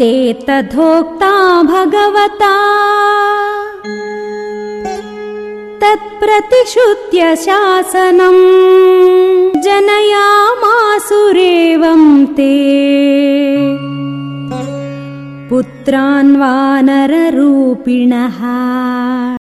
ते तथोक्ता भगवता। तत्प्रतिश्रुत्यशासनम् जनयामासुरेवं ते। पुत्रान् वानररूपिणः